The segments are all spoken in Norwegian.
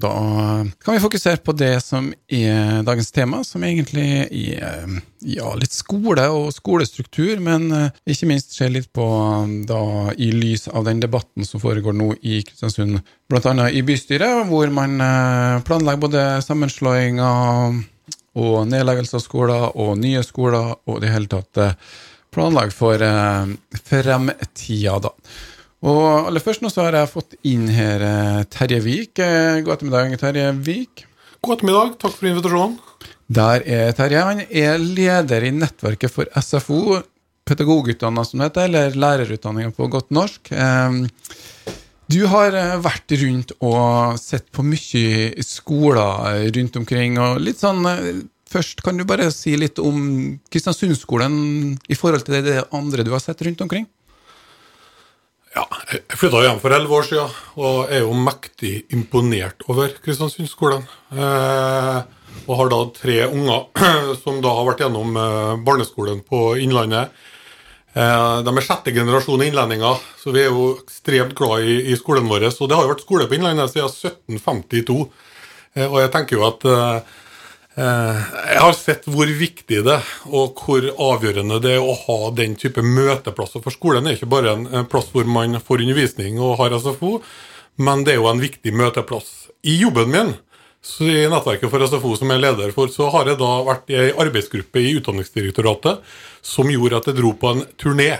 Da kan vi fokusere på det som er dagens tema, som egentlig er ja, litt skole og skolestruktur, men eh, ikke minst se litt på da i lys av den debatten som foregår nå i Kristiansund, bl.a. i bystyret, hvor man eh, planlegger både sammenslåinger og nedleggelse av skoler og nye skoler, og i det hele tatt eh, planlegger for fremtida, da. Og aller først nå så har jeg fått inn her eh, Terje Vik. Eh, god ettermiddag, Terje Vik. God ettermiddag, takk for invitasjonen. Der er Terje. Han er leder i nettverket for SFO, pedagogutdanna som heter, eller lærerutdanninga på godt norsk. Ehm, du har eh, vært rundt og sett på mye skoler rundt omkring, og litt sånn Først, kan du bare si litt om Kristiansundskolen i forhold til det andre du har sett rundt omkring? Ja, jeg flytta hjem for elleve år siden og er jo mektig imponert over Kristiansundskolen. Eh, og har da tre unger som da har vært gjennom eh, barneskolen på Innlandet. Eh, de er sjette generasjon innlendinger, så vi er jo ekstremt glad i, i, skolen vår. Og det har jo vært skole på Innlandet siden 1752. Eh, og jeg tenker jo at Eh, jeg har sett hvor viktig det er, og hvor avgjørende det er å ha den type møteplasser. For skolen er ikke bare en plass hvor man får undervisning og har SFO, men det er jo en viktig møteplass. I jobben min i nettverket for SFO som jeg er leder for, så har jeg da vært i ei arbeidsgruppe i Utdanningsdirektoratet som gjorde at jeg dro på en turné.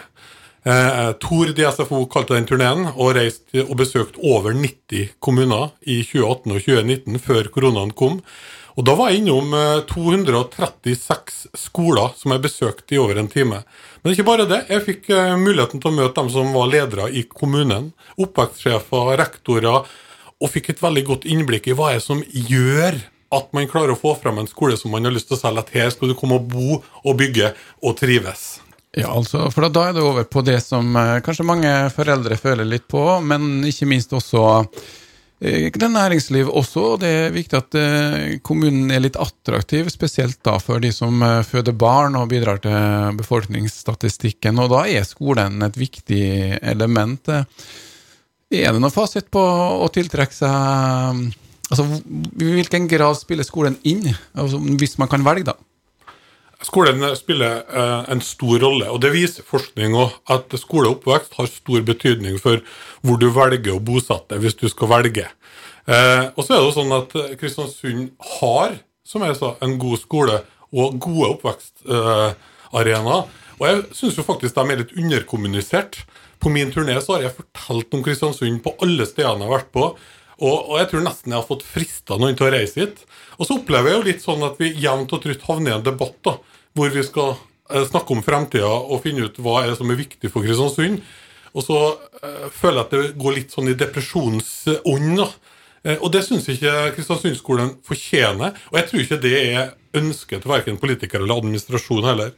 Eh, Tor SFO kalte den turneen, og reiste og besøkte over 90 kommuner i 2018 og 2019, før koronaen kom. Og Da var jeg innom 236 eh, skoler som jeg besøkte i over en time. Men ikke bare det. Jeg fikk eh, muligheten til å møte dem som var ledere i kommunen. Oppvekstsjefer, rektorer. Og fikk et veldig godt innblikk i hva er som gjør at man klarer å få frem en skole som man har lyst til å selge. At her skal du komme og bo og bygge og trives. Ja, altså, for da er det over på det som eh, kanskje mange foreldre føler litt på, men ikke minst også næringsliv også, og det er viktig at eh, kommunen er litt attraktiv, spesielt da for de som eh, føder barn og bidrar til befolkningsstatistikken. Og da er skolen et viktig element. Er det noen fasit på å tiltrekke seg Altså, I hvilken grad spiller skolen inn, altså, hvis man kan velge, da? Skolen spiller eh, en stor rolle, og det viser forskning òg, at skole og oppvekst har stor betydning for hvor du velger å bosette hvis du skal velge. Eh, og så er det jo sånn at Kristiansund har, som jeg sa, en god skole og gode oppvekstarenaer. Eh, og jeg syns jo faktisk de er litt underkommunisert. På min turné så har jeg fortalt om Kristiansund på alle stedene jeg har vært på. Og, og, jeg tror nesten jeg har fått frista noen til å reise hit. Og så opplever jeg jo litt sånn at vi jevnt og trutt havner i en debatt da, hvor vi skal eh, snakke om fremtida og finne ut hva er det som er viktig for Kristiansund. Og så eh, føler jeg at det går litt sånn i depresjonsånd. Eh, og det syns ikke Kristiansundskolen fortjener. Og jeg tror ikke det er ønsket til verken politikere eller administrasjon heller.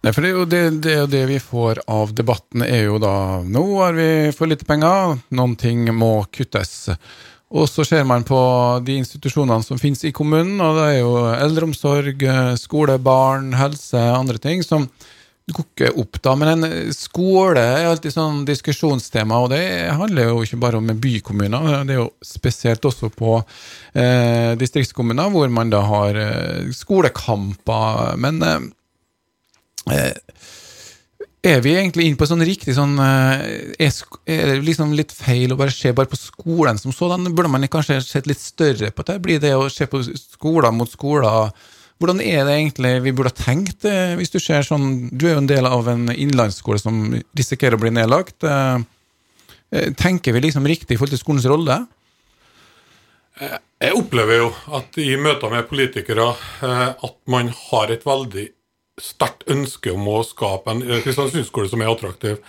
Nei, for det er, jo det, det det, vi får av debatten, er jo da Nå har vi for lite penger, noen ting må kuttes. Og så ser man på de institusjonene som finnes i kommunen, og det er jo eldreomsorg, skole, barn, helse, andre ting som koker opp, da. Men en skole er alltid sånn diskusjonstema, og det handler jo ikke bare om bykommuner. Det er jo spesielt også på eh, distriktskommuner, hvor man da har eh, skolekamper. Men eh, eh er vi egentlig inne på sånn riktig sånn eh, er, det liksom litt feil å bare se bare på skolen som sådan? Burde man kanskje sett litt større på det? Blir det å se på skoler mot skoler Hvordan er det egentlig vi burde ha tenkt, eh, hvis du ser sånn Du er jo en del av en innlandsskole som risikerer å bli nedlagt. Eh, tenker vi liksom riktig i forhold til skolens rolle? Jeg opplever jo at i møter med politikere at man har et veldig sterkt ønske om å skape en Kristiansund-skole som er attraktiv.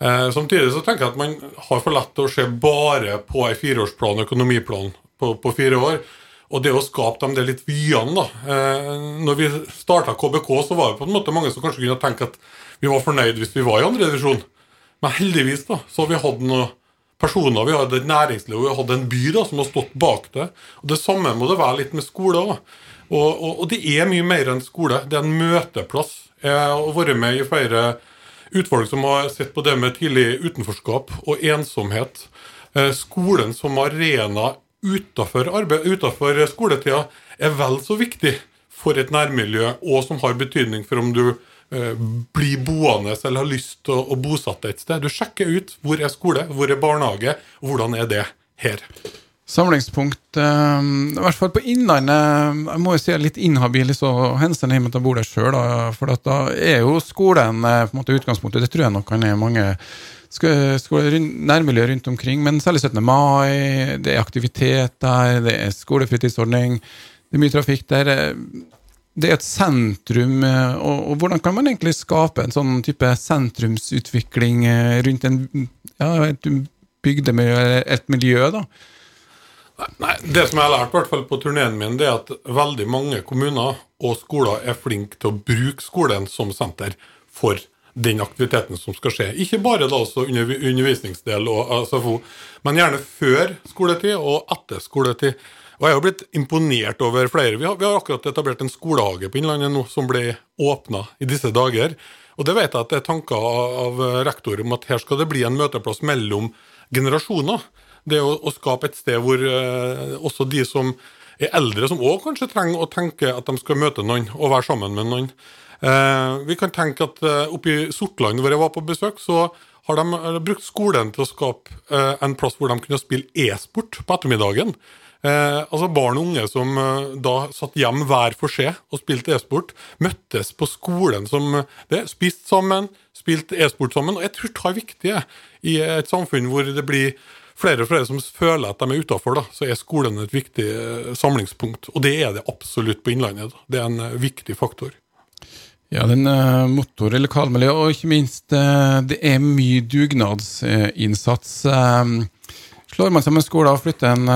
Eh, samtidig så tenker jeg at man har for lett å se bare på en fireårsplan, økonomiplan, på, på, fire år. Og det å skape dem det litt vyene, da. Eh, når vi starta KBK, så var det på en måte mange som kanskje kunne tenke at vi var fornøyd hvis vi var i andre divisjon. Men heldigvis da, så har vi hatt noen personer, vi hadde et næringsliv, vi hadde en by da, som har stått bak det. Og Det samme må det være litt med skole òg. Og, og, og, det er mye mer enn skole. Det er en møteplass. Jeg har vært med i flere utvalg som har sett på det med tidlig utenforskap og ensomhet. Eh, skolen som arena utenfor skoletida, er vel så viktig for et nærmiljø, og som har betydning for om du eh, blir boende eller har lyst til å, å bosette et sted. Du sjekker ut hvor er skole, hvor er barnehage, og hvordan er det her. Samlingspunkt, eh, i hvert fall på Innlandet. Jeg må jo si jeg er litt inhabil i så henseende, i og med at jeg bor der sjøl. For da er jo skolen eh, på en måte utgangspunktet. Det tror jeg nok kan er mange nærmiljø rundt omkring. Men særlig 17. mai, det er aktivitet der, det er skolefritidsordning. Det er mye trafikk der. Det er et sentrum, og, og hvordan kan man egentlig skape en sånn type sentrumsutvikling eh, rundt en, ja, et bygdemiljø, et miljø, da? Nei, Det som jeg har lært hvert fall på turneen min, det er at veldig mange kommuner og skoler er flinke til å bruke skolen som senter for den aktiviteten som skal skje. Ikke bare da under undervisningsdel og SFO, men gjerne før skoletid og etter skoletid. Og Jeg har blitt imponert over flere. Vi har, vi har akkurat etablert en skolehage på Innlandet nå som ble åpna i disse dager. Og det vet jeg at det er tanker av rektor om at her skal det bli en møteplass mellom generasjoner. Det å, å skape et sted hvor eh, også de som er eldre, som òg kanskje trenger å tenke at de skal møte noen og være sammen med noen. Eh, vi kan tenke at eh, oppe i Sortland, hvor jeg var på besøk, så har de eh, brukt skolen til å skape eh, en plass hvor de kunne spille e-sport på ettermiddagen. Eh, altså Barn og unge som eh, da satt hjem hver for seg og spilte e-sport, møttes på skolen som det, spiste sammen, spilte e-sport sammen. Og jeg tror det er viktig i et samfunn hvor det blir flere og flere som føler at de er utafor, så er skolen et viktig samlingspunkt. Og det er det absolutt på Innlandet. Da. Det er en viktig faktor. Ja, den uh, motor i lokalmiljøet, og ikke minst uh, det er mye dugnadsinnsats. Uh, slår man sammen skoler og flytter en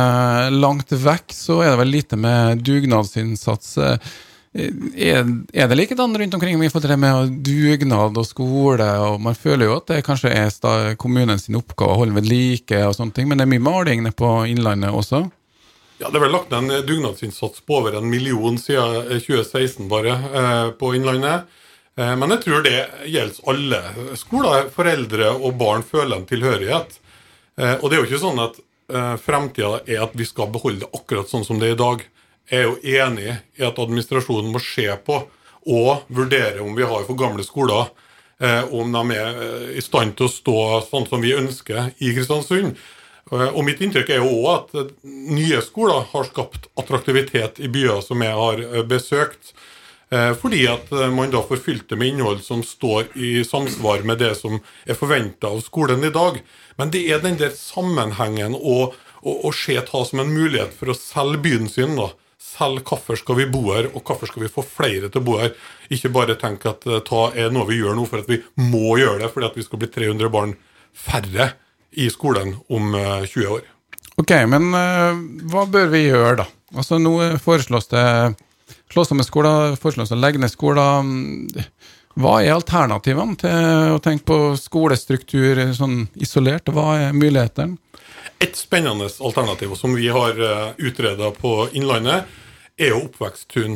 langt vekk, så er det vel lite med dugnadsinnsats. Er, er, det likedan rundt omkring i forhold til det med dugnad og skole? og Man føler jo at det kanskje er kommunens oppgave å holde ved like, og sånne ting, men det er mye maling nede på Innlandet også? Ja, Det er vel lagt ned en dugnadsinnsats på over en million siden 2016 bare eh, på Innlandet. Eh, men jeg tror det gjelder alle skoler. Foreldre og barn føler en tilhørighet. Eh, og det er jo ikke sånn at eh, fremtida er at vi skal beholde det akkurat sånn som det er i dag. Jeg er jo enig i at administrasjonen må se på og vurdere om vi har for gamle skoler. Eh, om de er eh, i stand til å stå sånn som vi ønsker i Kristiansund. Eh, og Mitt inntrykk er jo òg at eh, nye skoler har skapt attraktivitet i byer som jeg har eh, besøkt. Fordi at man da får fylt det med innhold som står i samsvar med det som er forventa av skolen i dag. Men det er den der sammenhengen å, se ta som en mulighet for å selge byen sin. da. Selge hvorfor skal vi bo her, og hvorfor skal vi få flere til å bo her. Ikke bare tenke at ta er noe vi gjør nå for at vi må gjøre det fordi at vi skal bli 300 barn færre i skolen om 20 eh, år. Ok, men uh, hva bør vi gjøre, da? Altså Nå foreslås det slå sammen skoler, foreslås å legge ned skoler. Hva er alternativene til å tenke på skolestruktur sånn isolert? Hva er mulighetene? Et spennende alternativ som vi har eh, utreda på Innlandet, er jo oppveksttun.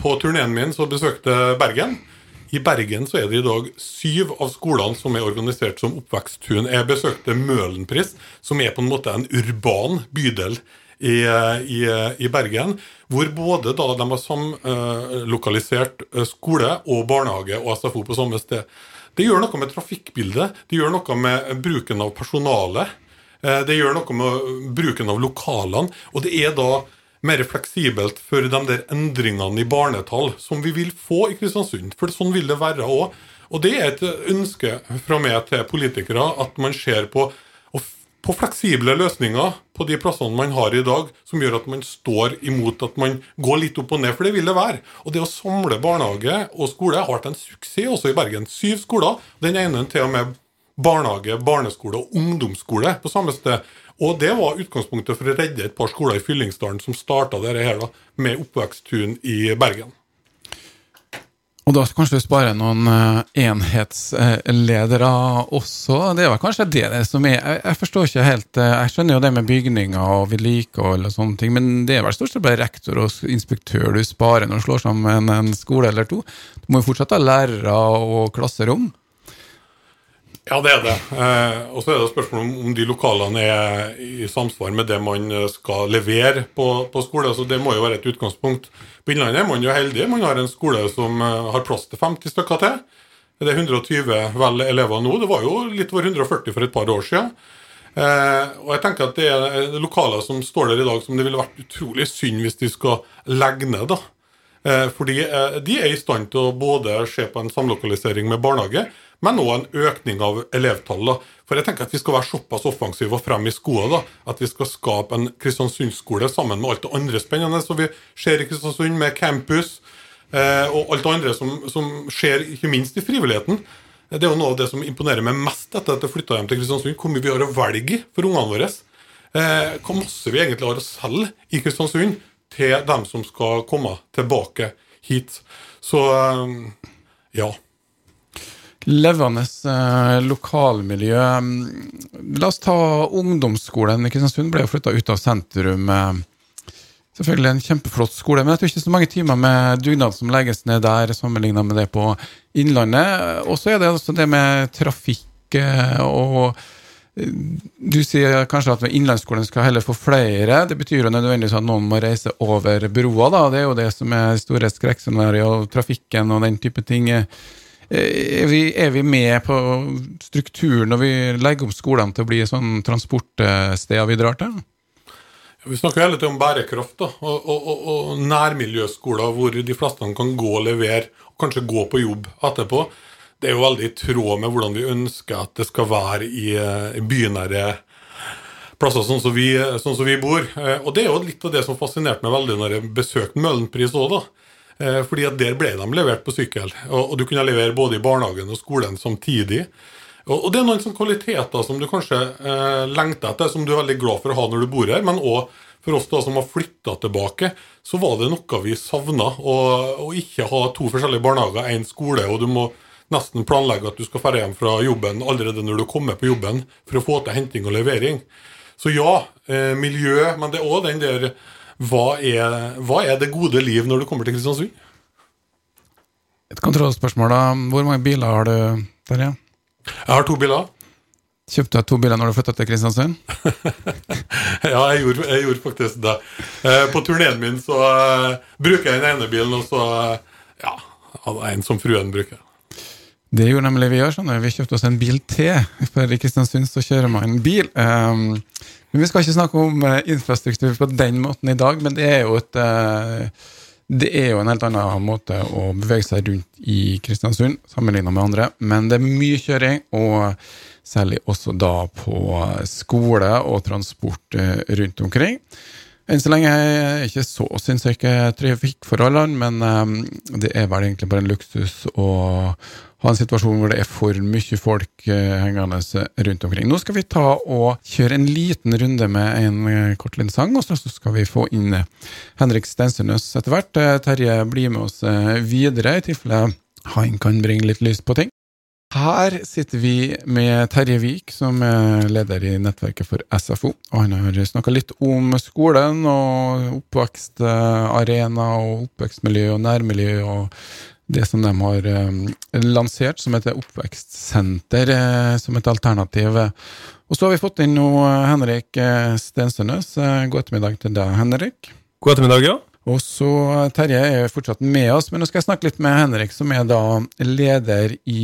På turneen min så besøkte Bergen. I Bergen så er det i dag syv av skolene som er organisert som oppveksttun. Jeg besøkte Møhlenpris, som er på en måte en urban bydel i, i, i Bergen. Hvor både da de har samlokalisert eh, skole og barnehage og SFO på samme sted. Det gjør noe med trafikkbildet, det gjør noe med bruken av personalet. Eh, det gjør noe med bruken av lokalene. Og det er da mer fleksibelt for de der endringene i barnetall som vi vil få i Kristiansund. For sånn vil det være òg. Og det er et ønske fra meg til politikere at man ser på, på fleksible løsninger på de plassene man har i dag, som gjør at man står imot at man går litt opp og ned, for det vil det være. Og det å samle barnehage og skole har vært en suksess også i Bergen. Syv skoler. Den ene til og med barnehage, barneskole og ungdomsskole på samme sted. Og det var utgangspunktet for å redde et par skoler i Fyllingsdalen som starta dette her med oppveksttun i Bergen. Og da kanskje du spare noen uh, enhetsledere også. Det er vel kanskje det, det som er jeg, forstår ikke helt uh, Jeg skjønner jo det med bygninger og vedlikehold og sånne ting, men det er vel stort sett bare rektor og inspektør du sparer når du slår sammen en skole eller to. Du må jo fortsatt ha lærere og klasserom. Ja, det er det. Eh, og så er det spørsmål om, om de lokalene er i samsvar med det man skal levere på, på skole. Så Det må jo være et utgangspunkt. På Innlandet er man jo heldig. Man har en skole som eh, har plass til 50 stykker til. Det er 120 vel elever nå. Det var jo litt over 140 for et par år siden. Eh, og jeg tenker at det er lokaler som står der i dag som det ville vært utrolig synd hvis de skal legge ned. da. Eh, fordi eh, de er i stand til å både se på en samlokalisering med barnehage, men òg en økning av elevtallet. For jeg tenker at vi skal være såpass offensive og frem i skoene da, at vi skal skape en Kristiansund-skole sammen med alt det andre spennende som vi ser i Kristiansund, med campus eh, og alt det andre som, som, skjer, ikke minst i frivilligheten. Det er jo noe av det som imponerer meg mest etter at jeg flytta hjem til Kristiansund. Hvor mye vi har å velge for ungene våre. Hvor masse vi egentlig har å selge i Kristiansund til dem som skal komme tilbake hit. Så eh, ja levende eh, lokalmiljø. La oss ta ungdomsskolen i Kristiansund. Ble jo flytta ut av sentrum. Eh, selvfølgelig en kjempeflott skole, men jeg tror ikke så mange timer med dugnad som legges ned der, sammenligna med det på Innlandet. Og så er det også det med trafikk eh, og du sier kanskje at innlandsskolen skal heller få flere. Det betyr jo nødvendigvis at noen må reise over broa. da, Det er jo det som er store skrekkscenarioer, trafikken og den type ting. Er vi, er vi, med på strukturen når vi legger opp skolene til å bli sånn transportsteder vi drar til? Vi snakker hele tiden om bærekraft da, og, og, og, nærmiljøskoler hvor de fleste kan gå og levere, og kanskje gå på jobb etterpå. Det er jo veldig i tråd med hvordan vi ønsker at det skal være i, i bynære plasser sånn som, vi, sånn som vi bor. Eh, og det er jo litt av det som fascinerte meg veldig når jeg besøkte Møhlenpris òg, da. Eh, fordi at der ble de levert på sykkel. Og, du kunne levere både i barnehagen og skolen samtidig. Og, det er noen sånne kvaliteter som du kanskje eh, lengter etter, som du er veldig glad for å ha når du bor her. Men òg for oss da som har flytta tilbake, så var det noe vi savna. Å ikke ha to forskjellige barnehager, én skole, og du må nesten planlegger at du skal dra hjem fra jobben allerede når du kommer på jobben for å få til henting og levering. Så ja, eh, miljø, men det er òg den der hva er, hva er, det gode liv når du kommer til Kristiansund? Et kontrollspørsmål, da. Hvor mange biler har du, Terje? Jeg har to biler. Kjøpte du to biler når du flytta til Kristiansund? ja, jeg gjorde, jeg gjorde, faktisk det. Eh, på turneen min så eh, bruker jeg den ene bilen, og så eh, ja, en som fruen bruker. Det gjorde nemlig vi gjør, sånn. Vi kjøpte oss en bil til. For i Kristiansund så kjører man bil. Um, men Vi skal ikke snakke om uh, infrastruktur på den måten i dag, men det er jo et uh, det er jo en helt annen måte å bevege seg rundt i Kristiansund sammenlignet med andre. Men det er mye kjøring, og særlig også da på skole og transport uh, rundt omkring. Enn så lenge er jeg ikke så sinnssyke trafikkforholdene, men det er vel egentlig bare en luksus å ha en situasjon hvor det er for mye folk eh, hengende rundt omkring. Nå skal vi ta og kjøre en liten runde med en eh, kort liten sang, og så skal vi få inn eh, Henrik Stensønøs etter hvert. Terje blir med oss videre, i tilfelle han kan bringe litt lys på ting. Her sitter vi med Terje Vik, som er leder i nettverket for SFO. og Han har snakka litt om skolen og oppvekstarena og oppvekstmiljø og nærmiljø og det som de har eh, lansert som et oppvekstsenter eh, som et alternativ. Og så har vi fått inn noe Henrik Stensønes. Eh, god ettermiddag til deg, Henrik. God ettermiddag, ja. Og så eh, Terje er fortsatt med oss, men nå skal jeg snakke litt med Henrik, som er da leder i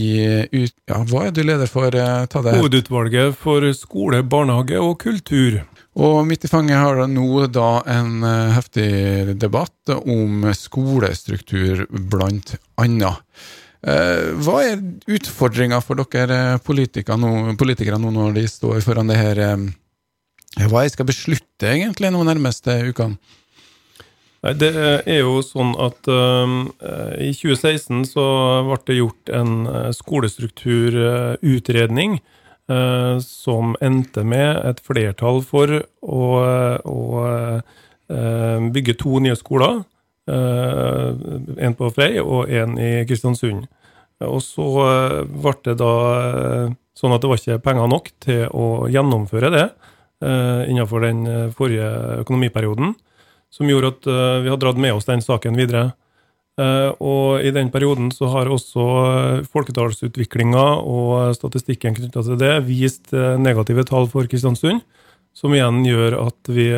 Ja, hva er du leder for? Eh, ta det. Hovedutvalget for skole, barnehage og kultur. Og midt i fanget har det nå da en eh, heftig debatt om skolestruktur, blant annet. Hva er utfordringa for dere politikere nå, politikere nå, når de står foran det her Hva jeg skal beslutte egentlig nå nærmeste ukene? Det er jo sånn at uh, i 2016 så ble det gjort en skolestrukturutredning. Uh, Eh, som endte med et flertall for å, å uh, bygge to nye skoler. Uh, en på Frei og en i Kristiansund. Og så ble det da sånn at det var ikke penger nok til å gjennomføre det innenfor den forrige økonomiperioden, som gjorde at vi har dratt med oss den saken videre. Eh, og i den perioden så har også folketallsutviklinga og statistikken knytta til det vist negative tall for Kristiansund, som igjen gjør at vi,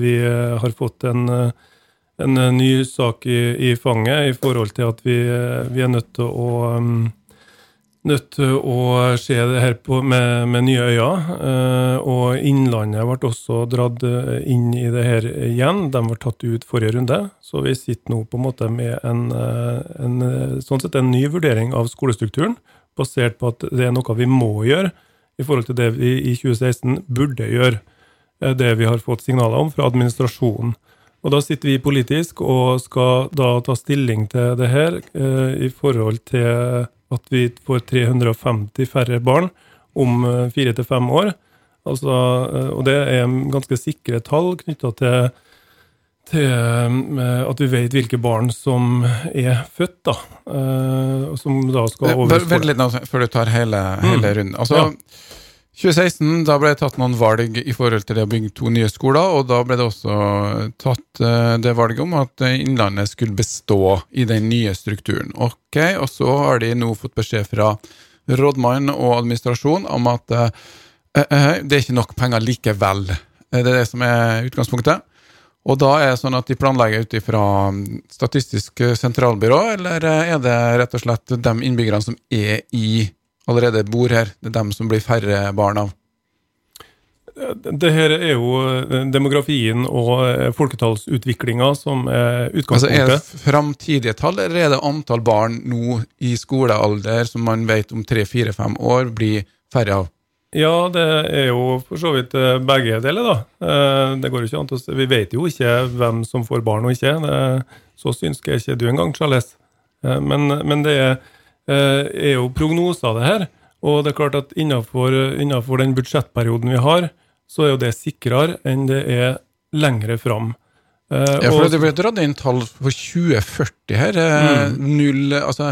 vi har fått en, en ny sak i, i, fanget i forhold til at vi, vi er nødt til å nødt til å se det her på, med, med, nye øyne. Eh, og Innlandet ble også dratt eh, inn i det her igjen. De ble tatt ut forrige runde. Så vi sitter nå på en måte med en, eh, en, sånn sett en ny vurdering av skolestrukturen, basert på at det er noe vi må gjøre i forhold til det vi i 2016 burde gjøre. Det vi har fått signaler om fra administrasjonen. Og Da sitter vi politisk og skal da ta stilling til det her i forhold til at vi får 350 færre barn om eh, fire til fem år. Altså, eh, og det er ganske sikre tall knytta til, til, eh, at vi vet hvilke barn som er født, da. Som da skal over Vent litt nå, før du tar hele, hele mm. runden. Altså, ja. 2016 da ble det tatt noen valg i forhold til det å bygge to nye skoler, og da ble det også tatt det valget om at Innlandet skulle bestå i den nye strukturen. Ok, Og så har de nå fått beskjed fra rådmann og administrasjon om at eh, uh, det er ikke nok penger likevel. Det er det som er utgangspunktet. Og da er det sånn at de planlegger ut ifra Statistisk sentralbyrå, eller er det rett og slett de innbyggerne som er i allerede bor her. Det er dem som blir færre barn av. Det her er jo eh, demografien og eh, folketallsutviklinga som er utgangspunktet. Altså Er det framtidige tall, eller er det antall barn nå i skolealder som man vet om tre, fire, fem år blir færre av? Ja, det er jo for så vidt eh, begge deler, da. Det går jo ikke an å Vi vet jo ikke hvem som får barn og ikke. Så synsk er ikke du engang, Charles. Men, men det er er jo prognoser, det her. Og det er klart at innenfor, innenfor den budsjettperioden vi har, så er jo det sikrere enn det er lengre fram. Uh, ja, for Det ble dratt inn tall for 2040 her. Eh, mm. Null altså,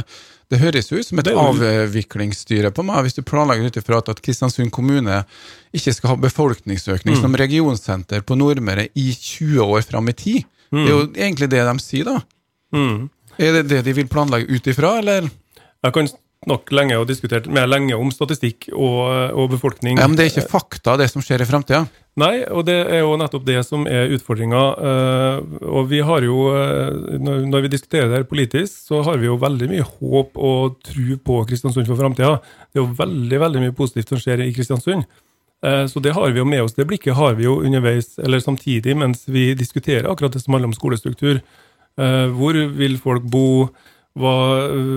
Det høres jo ut som et avviklingsstyre på meg, hvis du planlegger ut ifra at Kristiansund kommune ikke skal ha befolkningsøkning mm. som regionsenter på Nordmøre i 20 år fram i tid. Mm. Det er jo egentlig det de sier, da. Mm. Er det det de vil planlegge ut ifra, eller? Jeg kan nok lenge og diskutert mer lenge om statistikk og, og, befolkning. Ja, Men det er ikke fakta, det som skjer i framtida? Nei, og det er jo nettopp det som er utfordringa. Eh, og vi har jo, eh, når vi diskuterer det her politisk, så har vi jo veldig mye håp og tro på Kristiansund for framtida. Det er jo veldig, veldig mye positivt som skjer i Kristiansund. Eh, så det har vi jo med oss. Det blikket har vi jo underveis, eller samtidig, mens vi diskuterer akkurat det som handler om skolestruktur. Hvor vil folk bo? Hva,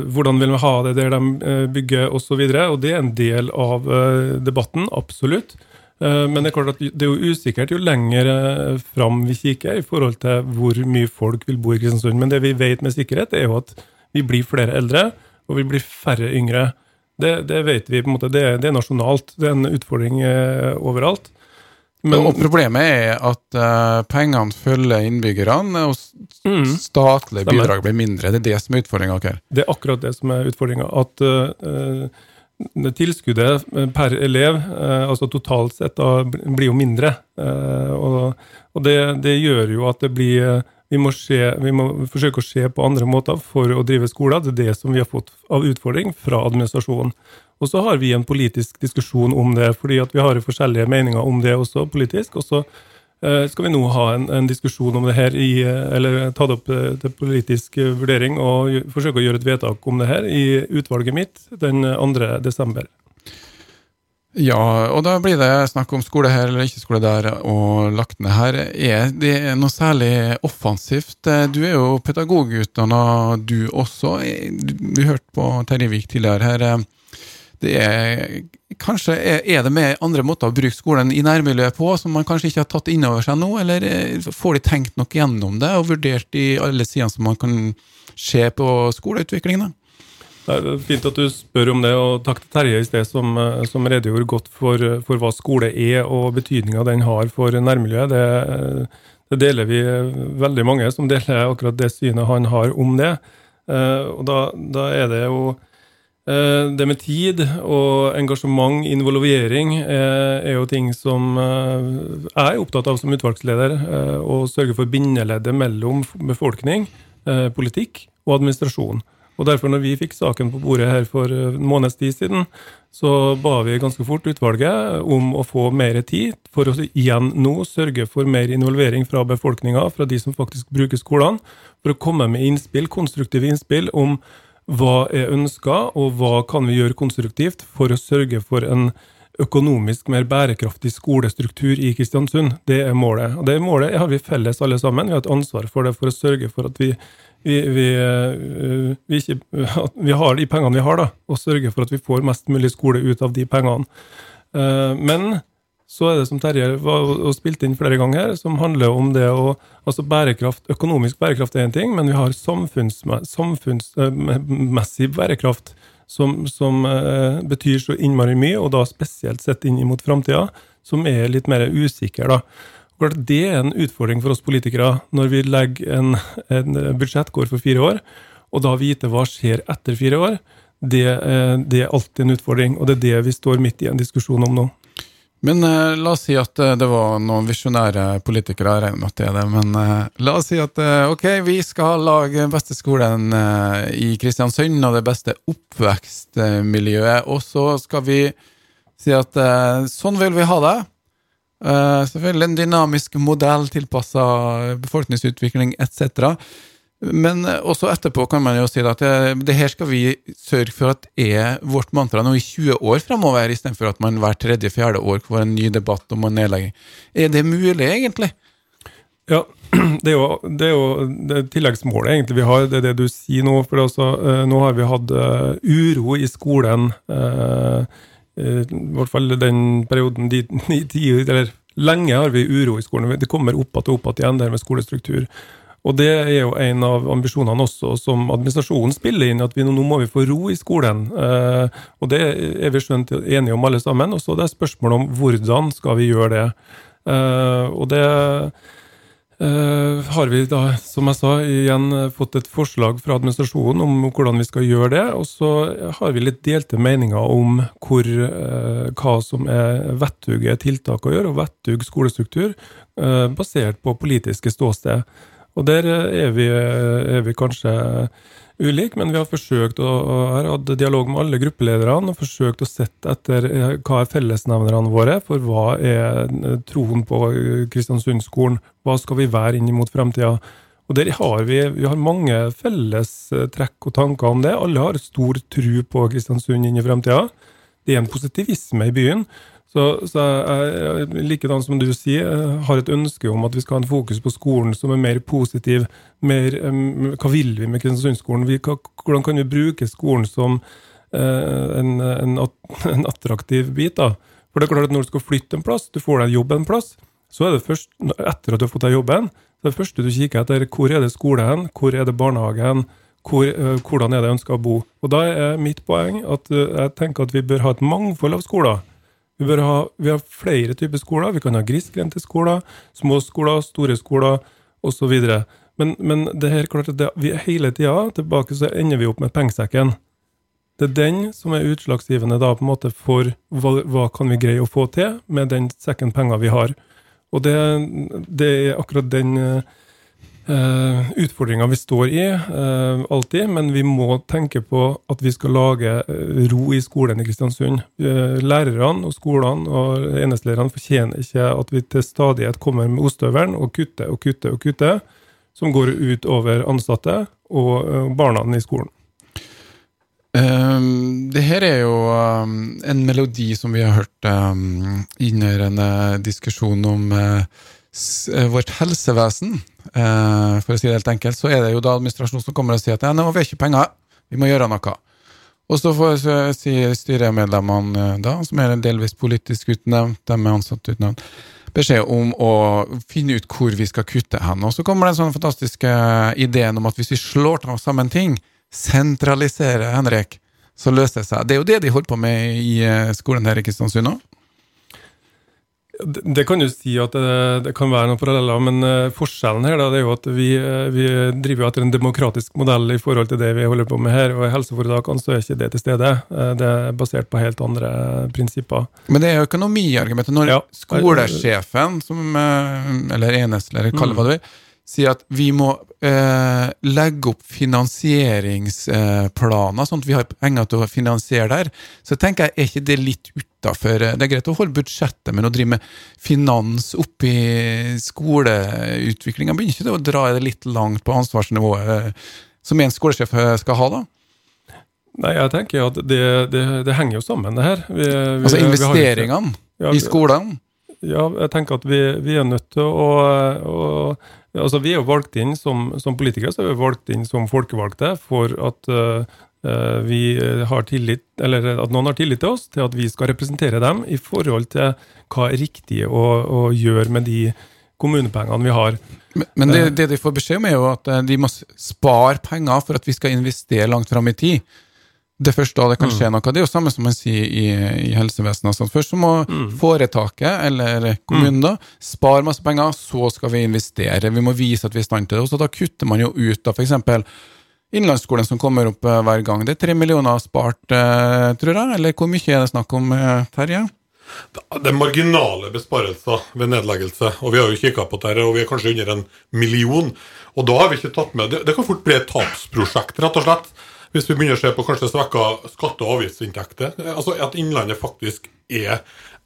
hvordan vil vi ha det der de eh, bygger osv. Og, og det er en del av eh, debatten, absolutt. Eh, men det er klart at det er jo usikkert jo lenger fram vi kikker i forhold til hvor mye folk vil bo i Kristiansund. Men det vi vet med sikkerhet, er jo at vi blir flere eldre, og vi blir færre yngre. Det, det vet vi på en måte, det, det, er nasjonalt. Det er en utfordring overalt. Men, og problemet er at uh, pengene følger innbyggerne, og mm, statlige bidrag blir mindre. Det er det som er utfordringa Okay? Det er akkurat det som er utfordringa. At uh, tilskuddet per elev, altså totalt sett, da, blir jo mindre. og, det, det, gjør jo at det blir vi må, se, vi må, forsøke å se på andre måter for å drive skoler. Det er det som vi har fått av utfordring fra administrasjonen. Og så har vi en politisk diskusjon om det, fordi vi har forskjellige meninger om det også politisk. Og så eh, skal vi nå ha en, en, diskusjon om det her, i, eller ta det opp til politisk vurdering og forsøke å gjøre et vedtak om det her i utvalget mitt den 2. desember. Ja, og da blir det snakk om skole her eller ikke skole der, og lagt ned her. Er det noe særlig offensivt? Du er jo pedagogutdanna, du også. Vi hørte på Terje Vik tidligere her det er Kanskje er, det med andre måter å bruke skolen i nærmiljøet på som man kanskje ikke har tatt inn over seg nå, eller eh, får de tenkt nok gjennom det og vurdert i alle sidene som man kan se på skoleutviklingen? Det er fint at du spør om det, og takk til Terje i sted, som, eh, som redegjorde godt for, for, hva skole er og betydninga den har for nærmiljøet. Det, det, deler vi veldig mange som deler akkurat det synet han har om det. Eh, og da, da er det jo Eh, det med tid og engasjement, involvering, eh, er jo ting som eh, jeg er opptatt av som utvalgsleder. Å sørge for bindeleddet mellom befolkning, politikk og administrasjon. Og derfor, når vi fikk saken på bordet her for en måneds tid siden, så ba vi ganske fort utvalget om å få mer tid for å igjen nå sørge for mer involvering fra befolkninga, fra de som faktisk bruker skolene, for å komme med innspill, konstruktive innspill om hva er ønska, og hva kan vi gjøre konstruktivt for å sørge for en økonomisk mer bærekraftig skolestruktur i Kristiansund. Det er målet. Og det målet har vi felles alle sammen. Vi har et ansvar for det for å sørge for at vi vi, vi, vi, ikke, vi, har de pengene vi har, da, og sørge for at vi får mest mulig skole ut av de pengene. Eh, men så er det som Terje har spilt inn flere ganger, som handler om det å altså bærekraft, Økonomisk bærekraft er én ting, men vi har samfunnsmessig samfunns, bærekraft som, som, betyr så innmari mye, og da spesielt sett inn mot framtida, som er litt mer usikker. da. Det er en utfordring for oss politikere når vi legger en, en budsjett for fire år, og da vite hva skjer etter fire år. Det, eh, det, er alltid en utfordring, og det er det vi står midt i en diskusjon om nå. Men uh, la oss si at uh, det var noen visjonære politikere, jeg regner med at det er det. Men uh, la oss si at ok, vi skal lage den beste skolen i Kristiansund og det beste oppvekstmiljøet. Og så skal vi si at sånn vil vi ha det. Selvfølgelig en dynamisk modell tilpassa befolkningsutvikling etc. Men også etterpå kan man jo si at det, det, her skal vi sørge for at er vårt mantra nå i 20 år fremover, istedenfor at man hver tredje-fjerde år får en ny debatt om en nedlegging. Er det mulig, egentlig? Ja, det er jo, det er jo det tilleggsmålet egentlig vi har, det er det du sier nå. For altså, uh, nå har vi hatt uh, uro i skolen. Eh, i hvert fall den perioden de, de, eller Lenge har vi uro i skolen. Det kommer opp igjen og opp igjen, det med skolestruktur. Og det er jo en av ambisjonene også som administrasjonen spiller inn, at vi nå, nå må vi få ro i skolen. Eh, og det er vi skjønt enige om alle sammen. Og så er det spørsmål om hvordan skal vi gjøre det. Eh, og det eh, har vi da, som jeg sa, igjen fått et forslag fra administrasjonen om hvordan vi skal gjøre det. Og så har vi litt delte meninger om hvor, uh, hva som er vettuge tiltak å gjøre, og vettug skolestruktur, basert på politiske ståsted. Og der er vi, er vi kanskje ulike, men vi har forsøkt å, har hatt dialog med alle gruppelederne og forsøkt å sette etter eh, hva er fellesnevnerne våre for hva er eh, troen på Kristiansundskolen. Hva skal vi være inn mot framtida? Og der har vi, vi har mange felles eh, trekk og tanker om det. Alle har stor tro på Kristiansund inn i framtida. Det er en positivisme i byen. Så, så jeg, likedan som du sier, har et ønske om at vi skal ha en fokus på skolen som er mer positiv. Mer, hva vil vi med Kristiansundskolen? Hvordan kan vi bruke skolen som uh, en, en, en, attraktiv bit? da? For det er klart at Når du skal flytte en plass, du får deg jobb en plass, så er det først, etter at du har fått deg jobben, så er det første du kikker etter hvor er det skole hen, hvor er det barnehage hen, hvor, uh, hvordan er det jeg ønsker å bo. Og Da er mitt poeng at jeg tenker at vi bør ha et mangfold av skoler. Vi, bør ha, vi har flere typer skoler. Vi kan ha grisgrendte skoler, små skoler, store skoler osv. Men, men det er klart at det, vi hele tida tilbake så ender vi opp med pengesekken. Det er den som er utslagsgivende da på en måte for hva, hva kan vi greie å få til med den sekken penger vi har. Og det, det er akkurat den uh, Uh, utfordringer vi står i, uh, alltid, men vi må tenke på at vi skal lage uh, ro i skolen i Kristiansund. lærerne og skolene og enhetslærerne fortjener ikke at vi til stadighet kommer med ostehøvelen og kutter og kutter og kutter, som går ut over ansatte og barna i skolen. Um, det her er jo um, en melodi som vi har hørt um, under en diskusjon om vårt helsevesen. Eh, for å si det helt enkelt, så er det jo da administrasjonen som kommer og sier at nei, vi har ikke penger, vi må gjøre noe. Og så får si styremedlemmene eh, da, som er delvis politisk utnevnt, de er ansatt utnevnt, beskjed om å finne ut hvor vi skal kutte hen. Og så kommer den sånn fantastiske ideen om at hvis vi slår sammen ting, sentraliserer Henrik, så løser det seg. Det er jo det de holder på med i eh, skolen her i Kristiansund nå. Det kan jo si at det, kan være noen paralleller, men uh, forskjellen her da, det er jo at vi, uh, vi driver etter en demokratisk modell i forhold til det vi holder på med her. og I helseforetakene så er ikke det til stede. Uh, det er basert på helt andre prinsipper. Men det er økonomiargumentet. Når ja. skolesjefen, som, eller enhetslærer, kall det hva du vil, sier at vi må eh, legge opp finansieringsplaner, sånn at vi har penger til å finansiere der, så tenker jeg, er ikke det litt utafor Det er greit å holde budsjettet, men å drive med finans oppi skoleutviklinga, begynner ikke det å dra det litt langt på ansvarsnivået eh, som en skolesjef skal ha, da? Nei, jeg tenker at det, det, det henger jo sammen, det her. Vi, vi, altså investeringene ja, i skolene? Ja, jeg tenker at vi, vi er nødt til å, å altså Vi er jo valgt inn som, som, politikere, så er vi valgt inn som folkevalgte for at uh, vi har tillit, eller at noen har tillit til oss, til at vi skal representere dem i forhold til hva er riktig å, å gjøre med de kommunepengene vi har. Men, men det, det, de får beskjed om, er jo at de må spare penger for at vi skal investere langt fram i tid det første da det kan skje mm. noe. Det er jo samme som man sier i, i helsevesenet. Sånn. Først så må mm. foretaket, eller kommunen, da, spare masse penger, så skal vi investere. Vi må vise at vi er i stand til det. Og så da kutter man jo ut da f.eks. Innlandsskolen som kommer opp uh, hver gang. Det er tre millioner spart, uh, tror jeg. Eller hvor mye er det snakk om, uh, Terje? Det er marginale besparelser ved nedleggelse. og Vi har jo kikka på dette, og vi er kanskje under en million. Og da har vi ikke tatt med Det, det kan fort bli et tapsprosjekt, rett og slett. Hvis vi begynner å se på kanskje svekka skatte- og avgiftsinntekter, altså at Innlandet faktisk er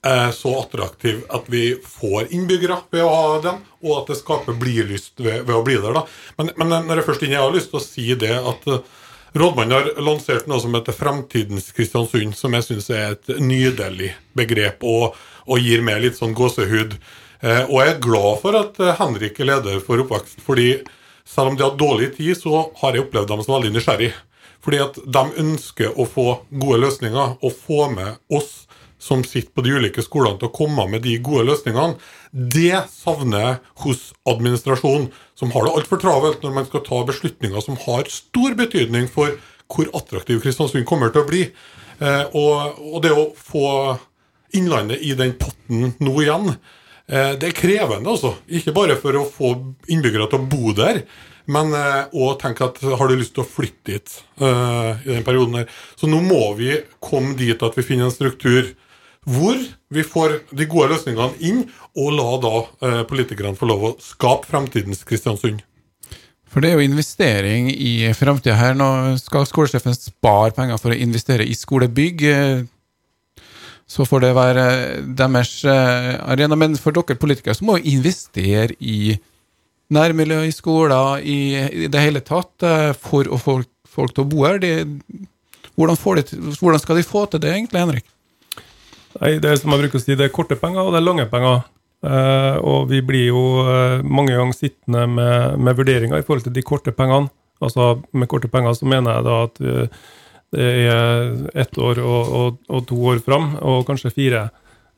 eh, så attraktiv at vi får innbyggere ved å ha dem, og at det skaper blidlyst ved, ved, å bli der. da. Men, men når jeg først inn, jeg har lyst til å si det at uh, Rådmannen har lansert noe som heter Fremtidens Kristiansund, som jeg syns er et nydelig begrep og, og gir meg litt sånn gåsehud. Eh, og jeg er glad for at eh, Henrik er leder for Oppvekst, fordi selv om de har dårlig tid, så har jeg opplevd dem som veldig nysgjerrig. Fordi at de ønsker å få gode løsninger og få med oss som sitter på de ulike skolene til å komme med de gode løsningene. Det savner jeg hos administrasjonen, som har det altfor travelt når man skal ta beslutninger som har stor betydning for hvor attraktiv Kristiansund kommer til å bli. Eh, og, og, det å få Innlandet i den potten nå igjen, eh, det er krevende, altså. Ikke bare for å få innbyggere til å bo der, men òg eh, tenke at har du lyst til å flytte dit uh, i den perioden her. Så nå må vi komme dit at vi finner en struktur hvor vi får de gode løsningene inn, og la da uh, politikerne få lov å skape fremtidens Kristiansund. For det er jo investering i framtida her. Nå skal skolesjefen spare penger for å investere i skolebygg. Så får det være deres arena. Men for dere politikere så må jo investere i nærmiljø i skoler, i, i, det hele tatt, eh, for å få folk til å bo her. De, hvordan, de, hvordan, skal de få til det, egentlig, Henrik? Nei, Det er som jeg bruker å si, det er korte penger og det er lange penger. Eh, og vi blir jo eh, mange ganger sittende med, med, vurderinger i forhold til de korte pengene. Altså Med korte penger så mener jeg da at uh, det er ett år og, og, og, to år fram, og kanskje fire.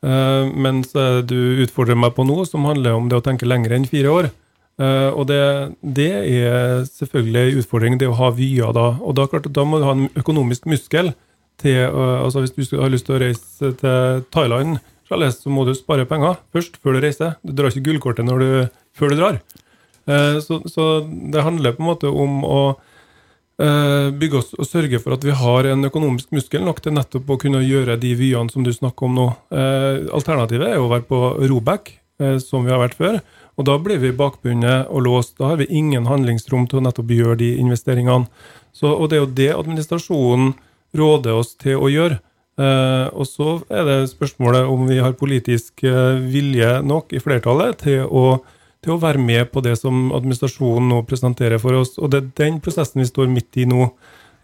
Uh, mens du utfordrer meg på noe som handler om det å tenke lenger enn fire år. Uh, og det, det, er selvfølgelig en utfordring, det å ha vyer da. Og da, klart, da må du ha en økonomisk muskel til uh, altså Hvis du har lyst til å reise til Thailand, så må du spare penger først, før du reiser. Du drar ikke gullkortet du, før du drar. Uh, så, så, det handler på en måte om å bygge oss og sørge for at vi har en økonomisk muskel nok til nettopp å kunne gjøre de vyene som du snakker om nå. Alternativet er å være på Robek, som vi har vært før. Og da blir vi bakbundet og låst. Da har vi ingen handlingsrom til å nettopp gjøre de investeringene. Så, og det er jo det administrasjonen råder oss til å gjøre. Eh, og så er det spørsmålet om vi har politisk eh, vilje nok i flertallet til å, til å, være med på det som administrasjonen nå presenterer for oss. Og det er den prosessen vi står midt i nå.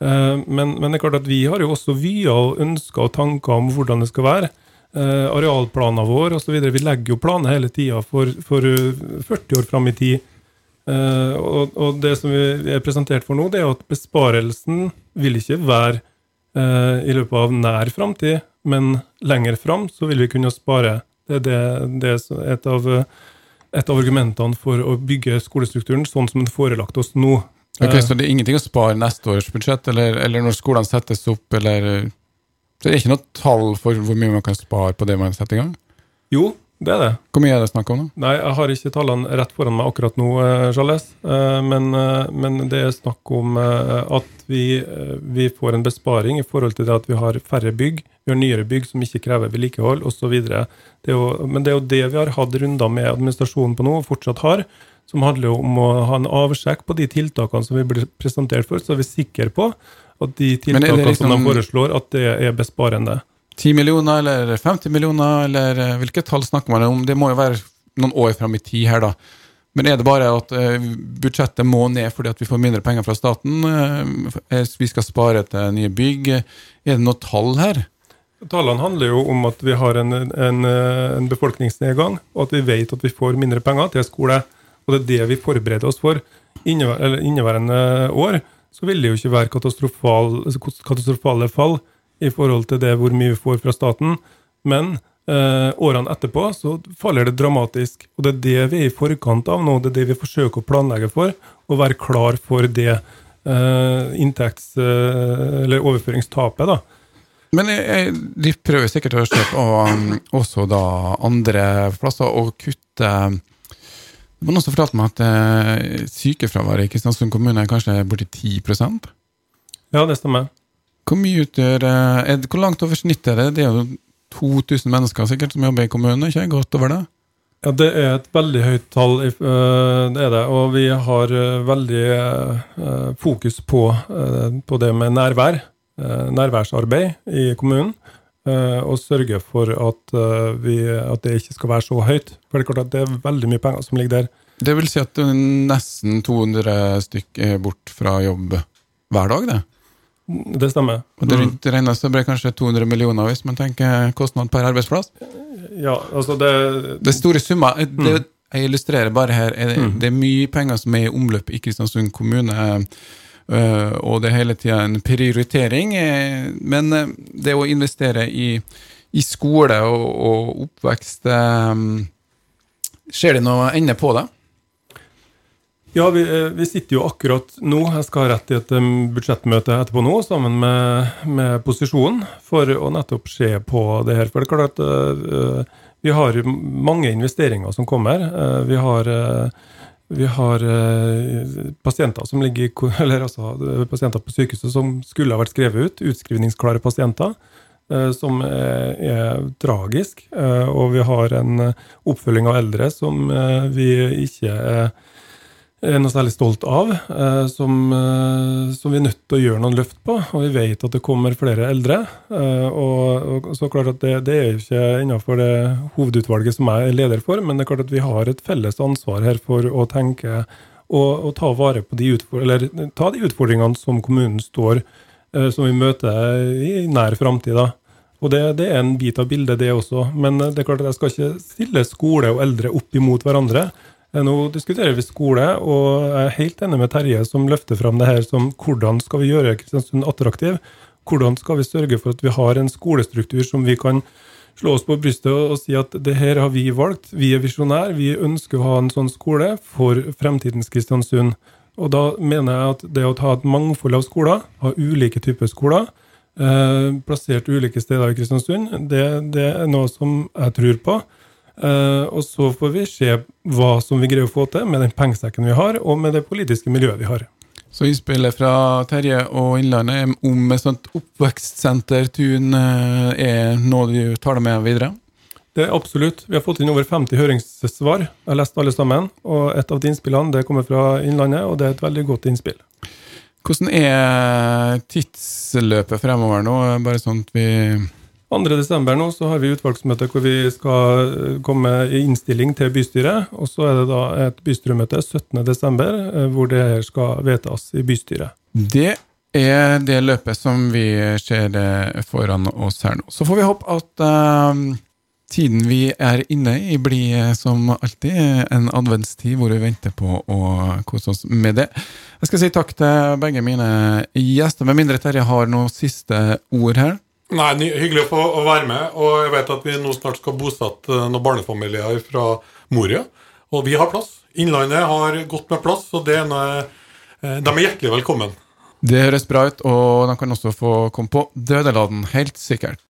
Eh, men, men, det er klart at vi har jo også vyer og ønsker og tanker om hvordan det skal være eh, arealplaner våre osv. Vi legger jo planer hele tida for, for, 40 eh, år fram i tid. Eh, og, og, det som vi er presentert for nå, det er at besparelsen vil ikke være eh, i løpet av nær framtid, men lenger fram så vil vi kunne spare. Det er det, det er et, av, et av argumentene for å bygge skolestrukturen sånn som den forelagt oss nå. Ok, Så det er ingenting å spare neste års budsjett, eller, eller når skolene settes opp, eller det er ikke noe tall for hvor mye man kan spare på det man setter i gang? Jo, det er det. Hvor mye er det snakk om? nå? Nei, Jeg har ikke tallene rett foran meg akkurat nå, eh, Charles. Eh, men, eh, men det er snakk om at vi, vi, får en besparing i forhold til det at vi har færre bygg. Vi har nyere bygg som ikke krever vedlikehold osv. Men det er jo det vi har hatt runder med administrasjonen på nå, og fortsatt har. som handler om å ha en avsjekk på de tiltakene som vi blir presentert for, så er vi sikre på at de tiltakene liksom, som de foreslår, at det er besparende. 10 millioner eller 50 millioner, eller hvilket hvilke tall snakker man om? Det må jo være noen år fram i tid her, da. Men er det bare at uh, budsjettet må ned fordi at vi får mindre penger fra staten? Uh, vi skal spare til nye bygg. Er det noe tall her? Tallene handler jo om at vi har en, en, en befolkningsnedgang, og at vi vet at vi får mindre penger til skole. Og det er det vi forbereder oss for. Inneværende år så vil det jo ikke være katastrofal, katastrofale fall i forhold til det hvor mye vi får fra staten. Men eh, årene etterpå så faller det dramatisk. Og det er det vi er i forkant av nå. Det er det vi forsøker å planlegge for, og være klar for det eh, inntekts- eh, eller overføringstapet. da. Men jeg, de prøver sikkert å på um, også da andre plasser å kutte noen som fortalte meg at eh, sykefraværet i Kristiansund kommune er kanskje borti 10 Ja, det stemmer. Hvor mye utgjør eh, Hvor langt over snittet er det? Det er jo 2000 mennesker sikkert som jobber i kommunen, ikke godt over det? Ja, det er et veldig høyt tall, eh, det er det. Og vi har eh, veldig fokus på, på det med nærvær, nærværsarbeid i kommunen. Og sørge for at, vi, at, det ikke skal være så høyt. For det er klart at det er veldig mye penger som ligger der. Det vil si at nesten 200 stykk er bort fra jobb hver dag, det? Det stemmer. Og det rundt regnes det blir kanskje 200 millioner hvis man tenker kostnad per arbeidsplass? Ja, altså det Det er store summer. Det, mm. jeg illustrerer bare her. Det, mm. det er mye penger som er i omløp i Kristiansund kommune. Øh, og det er hele tida en prioritering. Øh, men øh, det å investere i, i skole og, og oppvekst Skjer det noe ende på det? Ja, vi, eh, vi, sitter jo akkurat nå, jeg skal ha rett i et budsjettmøte etterpå nå, sammen med, med posisjonen, for å nettopp se på det her. For det er klart at vi har mange investeringer som kommer. Vi har, vi har pasienter som ligger altså pasienter på sykehuset som skulle ha vært skrevet ut, utskrivningsklare pasienter. Som er, er tragisk. Og vi har en oppfølging av eldre som vi ikke er noe særlig stolt av, eh, som, eh, som, vi er nødt til å gjøre noen løft på. Og vi vet at det kommer flere eldre. Eh, og, og så klart at det, det er ikke innenfor det hovedutvalget som jeg er leder for, men det er klart at vi har et felles ansvar her for å tenke og, og ta vare på de, eller, ta de utfordringene som kommunen står som vi møter i nær framtid. Og det, det, er en bit av bildet, det også. Men det er klart at jeg skal ikke stille skole og eldre opp imot hverandre. Eh, nå diskuterer vi skole, og jeg er helt enig med Terje som løfter fram det her som hvordan skal vi gjøre Kristiansund attraktiv? Hvordan skal vi sørge for at vi har en skolestruktur som vi kan slå oss på brystet og, si at det her har vi valgt, vi er visjonære, vi ønsker å ha en sånn skole for fremtidens Kristiansund. Og da mener jeg at det å ha et mangfold av skoler, ha ulike typer skoler, eh, plassert ulike steder i Kristiansund, det, det er noe som jeg tror på. Uh, og så får vi se hva som vi greier å få til med den pengesekken vi har, og med det politiske miljøet vi har. Så innspillet fra Terje og Innlandet om et sånt oppvekstsentertun uh, er noe du tar det med videre? Det er absolutt. Vi har fått inn over 50 høringssvar. Jeg har lest alle sammen. Og et av de innspillene det kommer fra Innlandet, og det er et veldig godt innspill. Hvordan er tidsløpet fremover nå? Bare sånn at vi 2.12. nå så har vi utvalgsmøte hvor vi skal eh, komme med innstilling til bystyret. Og så er det da et bystyremøte 17.12. Eh, hvor det her skal vedtas i bystyret. Det er det løpet som vi ser foran oss her nå. Så får vi håpe at uh, tiden vi er inne i, blir som alltid en adventstid hvor vi venter på å kose oss med det. Jeg skal si takk til begge mine gjester, med mindre Terje har noen siste ord her. Nei, Hyggelig å få være med. Og jeg vet at vi nå snart skal bosette eh, noen barnefamilier fra Moria. Og vi har plass. Innlandet har godt med plass, og er noe, eh, de er hjertelig velkommen. Det høres bra ut, og de kan også få komme på Dødeladen, helt sikkert.